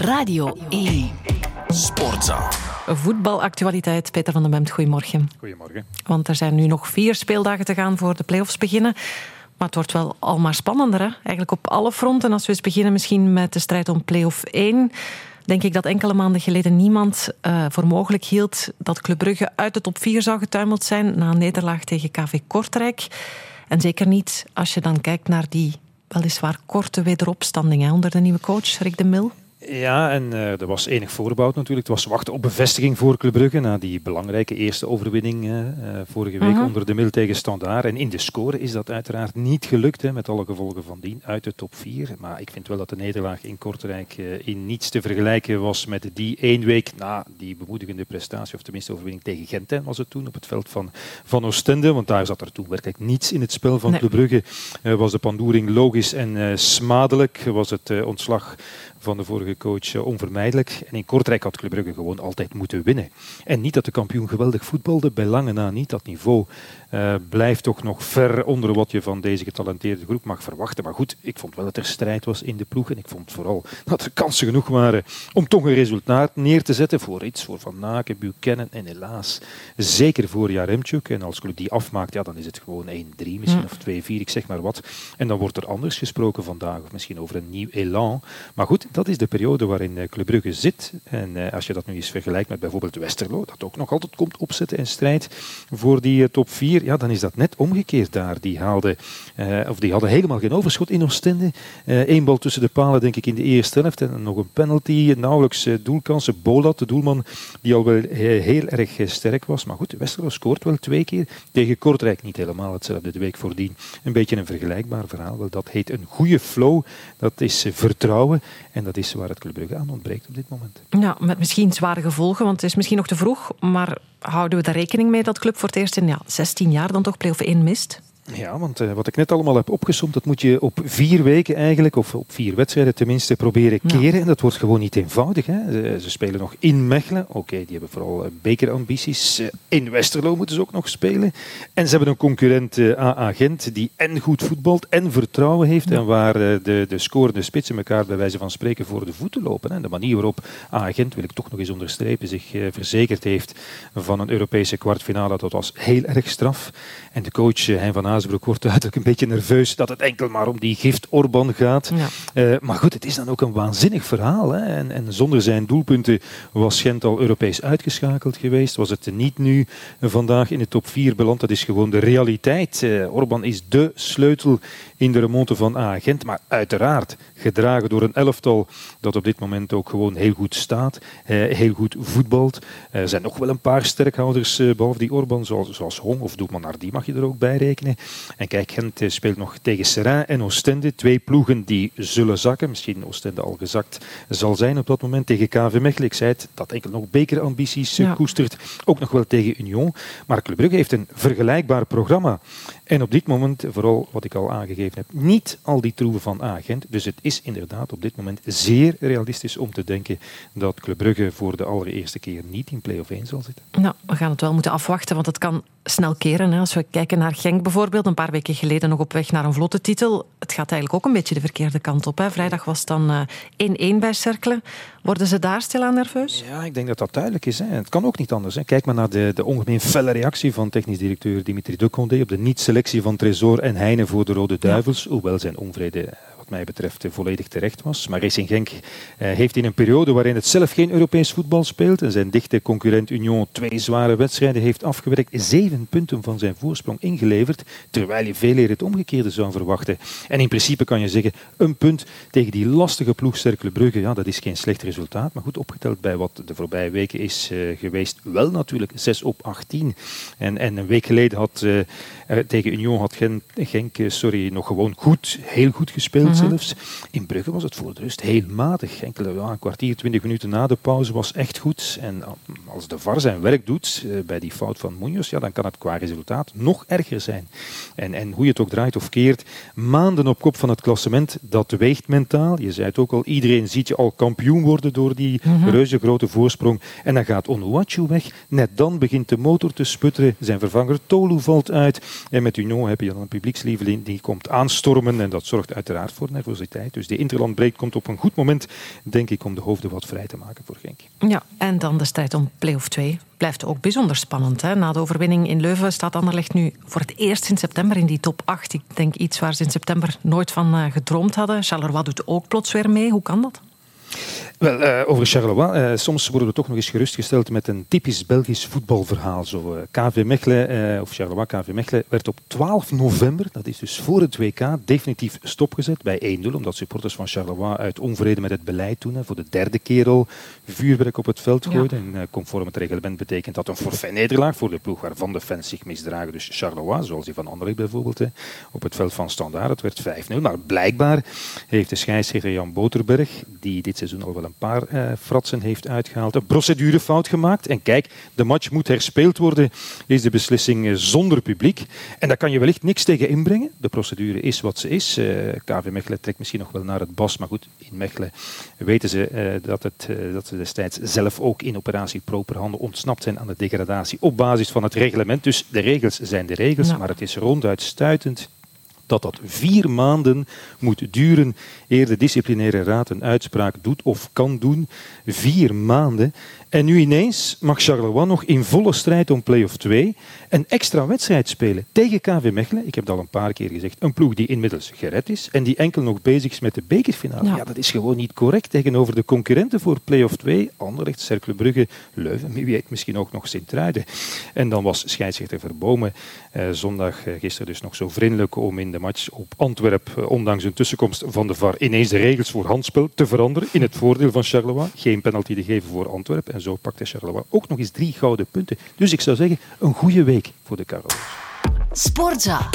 Radio 1. Sportza. Voetbalactualiteit. Peter van den Bemt, goedemorgen. Goedemorgen. Want er zijn nu nog vier speeldagen te gaan voor de play-offs beginnen. Maar het wordt wel al maar spannender, hè? eigenlijk op alle fronten. Als we eens beginnen misschien met de strijd om play-off 1 denk ik dat enkele maanden geleden niemand uh, voor mogelijk hield dat Club Brugge uit de top 4 zou getuimeld zijn na een nederlaag tegen KV Kortrijk. En zeker niet als je dan kijkt naar die weliswaar korte wederopstanding hè, onder de nieuwe coach Rick de Mil. Ja, en uh, er was enig voorbouw natuurlijk. Het was wachten op bevestiging voor Club Brugge na die belangrijke eerste overwinning uh, vorige week uh-huh. onder de Mil tegen Standaard. En in de score is dat uiteraard niet gelukt, hè, met alle gevolgen van dien, uit de top 4. Maar ik vind wel dat de nederlaag in Kortrijk in niets te vergelijken was met die één week na die bemoedigende prestatie, of tenminste overwinning tegen Gent was het toen, op het veld van, van Oostende. Want daar zat er toen werkelijk niets in het spel van nee. Club Brugge. was de pandoering logisch en smadelijk. Was het ontslag van de vorige coach uh, onvermijdelijk. En in Kortrijk had Club Brugge gewoon altijd moeten winnen. En niet dat de kampioen geweldig voetbalde, bij lange na niet. Dat niveau uh, blijft toch nog ver onder wat je van deze getalenteerde groep mag verwachten. Maar goed, ik vond wel dat er strijd was in de ploeg. En ik vond vooral dat er kansen genoeg waren om toch een resultaat neer te zetten voor iets, voor Van Naken, Buchanan en helaas zeker voor Jaremchuk. En als Club die afmaakt, ja, dan is het gewoon 1-3 misschien of 2-4, ik zeg maar wat. En dan wordt er anders gesproken vandaag, of misschien over een nieuw elan. Maar goed, dat is de periode waarin eh, Club Brugge zit. En uh, als je dat nu eens vergelijkt met bijvoorbeeld Westerlo, dat ook nog altijd komt opzetten en strijdt voor die uh, top 4, ja, dan is dat net omgekeerd daar. Die, haalde, of die hadden helemaal geen overschot in Oostende. Eén bal tussen de palen, denk ik, in de eerste helft. En nog een penalty, nauwelijks doelkansen. Bolat, de doelman, die al wel heel erg sterk was. Maar goed, Westerlo scoort wel twee keer. Tegen Kortrijk niet helemaal hetzelfde de week voordien. Een beetje een vergelijkbaar verhaal. Dat heet een goede flow. Dat is vertrouwen. En dat is waar het Club Brugge aan ontbreekt op dit moment. Ja, met misschien zware gevolgen, want het is misschien nog te vroeg. Maar houden we daar rekening mee dat Club voor het eerst in ja, 16 jaar dan toch play-off 1 mist? Ja, want uh, wat ik net allemaal heb opgesomd, dat moet je op vier weken eigenlijk, of op vier wedstrijden tenminste, proberen keren. Ja. En dat wordt gewoon niet eenvoudig. Hè. Ze, ze spelen nog in Mechelen. Oké, okay, die hebben vooral uh, bekerambities. Uh, in Westerlo moeten ze ook nog spelen. En ze hebben een concurrent, AA Gent, die en goed voetbalt en vertrouwen heeft. Ja. En waar de, de scorende spitsen elkaar bij wijze van spreken voor de voeten lopen. Hè. De manier waarop AA Gent, wil ik toch nog eens onderstrepen, zich verzekerd heeft van een Europese kwartfinale, dat was heel erg straf. En de coach Hein van Azenbroek wordt duidelijk een beetje nerveus dat het enkel maar om die gift Orban gaat. Ja. Uh, maar goed, het is dan ook een waanzinnig verhaal. Hè? En, en, zonder zijn doelpunten was Gent al Europees uitgeschakeld geweest. Was het niet nu vandaag in de top 4 beland. Dat is gewoon de realiteit. Uh, Orban is de sleutel in de remonte van A Gent. Maar uiteraard gedragen door een elftal dat op dit moment ook gewoon heel goed staat. Uh, heel goed voetbalt. Er zijn nog wel een paar sterkhouders, behalve die Orban, zoals, zoals Hong of Doelman Nardi mag je er ook bij rekenen. En kijk, Gent speelt nog tegen Serrain en Oostende. Twee ploegen die zullen zakken. Misschien Oostende al gezakt zal zijn op dat moment tegen KV Mechelen. Ik zei het, dat enkel nog bekerambities ja. koestert. Ook nog wel tegen Union. Maar Club Brugge heeft een vergelijkbaar programma. En op dit moment, vooral wat ik al aangegeven heb, niet al die troeven van Agent. Dus het is inderdaad op dit moment zeer realistisch om te denken dat Club Brugge voor de allereerste keer niet in play-off 1 zal zitten. Nou, we gaan het wel moeten afwachten, want het kan snel keren. Hè. Als we kijken naar Genk bijvoorbeeld, een paar weken geleden nog op weg naar een vlotte titel. Het gaat eigenlijk ook een beetje de verkeerde kant op. Hè. Vrijdag was het dan 1-1 uh, bij Cerkelen. Worden ze daar stilaan nerveus? Ja, ik denk dat dat duidelijk is. Hè. Het kan ook niet anders. Hè. Kijk maar naar de, de ongemeen felle reactie van technisch directeur Dimitri Ducondé op de niet-selectie van Tresor en Heine voor de Rode Duivels. Ja. Hoewel zijn onvrede mij betreft volledig terecht was. Maar Racing Genk uh, heeft in een periode waarin het zelf geen Europees voetbal speelt en zijn dichte concurrent Union twee zware wedstrijden heeft afgewerkt, zeven punten van zijn voorsprong ingeleverd, terwijl je veel eerder het omgekeerde zou verwachten. En in principe kan je zeggen, een punt tegen die lastige ploeg Cercle Brugge, ja, dat is geen slecht resultaat, maar goed opgeteld bij wat de voorbije weken is uh, geweest, wel natuurlijk 6 op 18. En, en een week geleden had tegen Union had Genk, sorry, nog gewoon goed, heel goed gespeeld. Zelfs. In Brugge was het voor de rust heel matig. Enkele, ja, een kwartier, twintig minuten na de pauze was echt goed. En als de VAR zijn werk doet uh, bij die fout van Munoz, ja, dan kan het qua resultaat nog erger zijn. En, en hoe je het ook draait of keert, maanden op kop van het klassement, dat weegt mentaal. Je zei het ook al, iedereen ziet je al kampioen worden door die mm -hmm. reuze grote voorsprong. En dan gaat Onuachu weg. Net dan begint de motor te sputteren. Zijn vervanger Tolu valt uit. En met Union heb je dan een publiekslieveling die komt aanstormen. En dat zorgt uiteraard voor nervositeit. Dus de Interland break komt op een goed moment, denk ik, om de hoofden wat vrij te maken voor Genk. Ja, en dan de strijd om play-off 2 blijft ook bijzonder spannend. Hè? Na de overwinning in Leuven staat Anderlecht nu voor het eerst in september in die top 8. Ik denk iets waar ze in september nooit van uh, gedroomd hadden. Charleroi doet ook plots weer mee. Hoe kan dat? Wel, uh, over Charleroi. Uh, soms worden we toch nog eens gerustgesteld met een typisch Belgisch voetbalverhaal. Zo, uh, KV Mechelen, of Charleroi KV Mechelen, werd op 12 november, dat is dus voor het WK, definitief stopgezet bij 1-0. Omdat supporters van Charleroi uit onvrede met het beleid toen, voor de derde keer al vuurwerk op het veld gooiden. Ja. En conform het reglement betekent dat een forfait-nederlaag voor de ploeg waarvan de fans zich misdragen. Dus Charleroi, zoals die van Anderlecht bijvoorbeeld, op het veld van Standaard. Het werd 5-0. Maar blijkbaar heeft de scheidsrechter Jan Boterberg, die dit seizoen al wel een paar uh, fratsen heeft uitgehaald. Een procedurefout gemaakt. En kijk, de match moet herspeeld worden, is de beslissing uh, zonder publiek. En daar kan je wellicht niks tegen inbrengen. De procedure is wat ze is. Uh, KV Mechelen trekt misschien nog wel naar het bos. Maar goed, in Mechelen weten ze dat, het, dat ze destijds zelf ook in operatie Properhanden ontsnapt zijn aan de degradatie op basis van het reglement. Dus de regels zijn de regels, ja. maar het is ronduit stuitend dat dat vier maanden moet duren eer de disciplinaire raad een uitspraak doet of kan doen. Vier maanden. En nu ineens mag Charleroi nog in volle strijd om play-off 2 een extra wedstrijd spelen tegen KV Mechelen. Ik heb dat al een paar keer gezegd. Een ploeg die inmiddels gered is en die enkel nog bezig is met de bekerfinale. Ja, ja dat is gewoon niet correct tegenover de concurrenten voor play-off 2. Anderlecht, Cercle Brugge, Leuven, wie weet misschien ook nog Sint-Truiden. En dan was scheidsrechter Verbomen eh, zondag eh, gisteren dus nog zo vriendelijk om in de match op Antwerp, eh, ondanks een tussenkomst van de VAR, ineens de regels voor handspel te veranderen in het voordeel van Charleroi. Geen penalty te geven voor Antwerp. En zo pakte Charleroi ook nog eens drie gouden punten. Dus ik zou zeggen, een goede week voor de Carols. Sportza.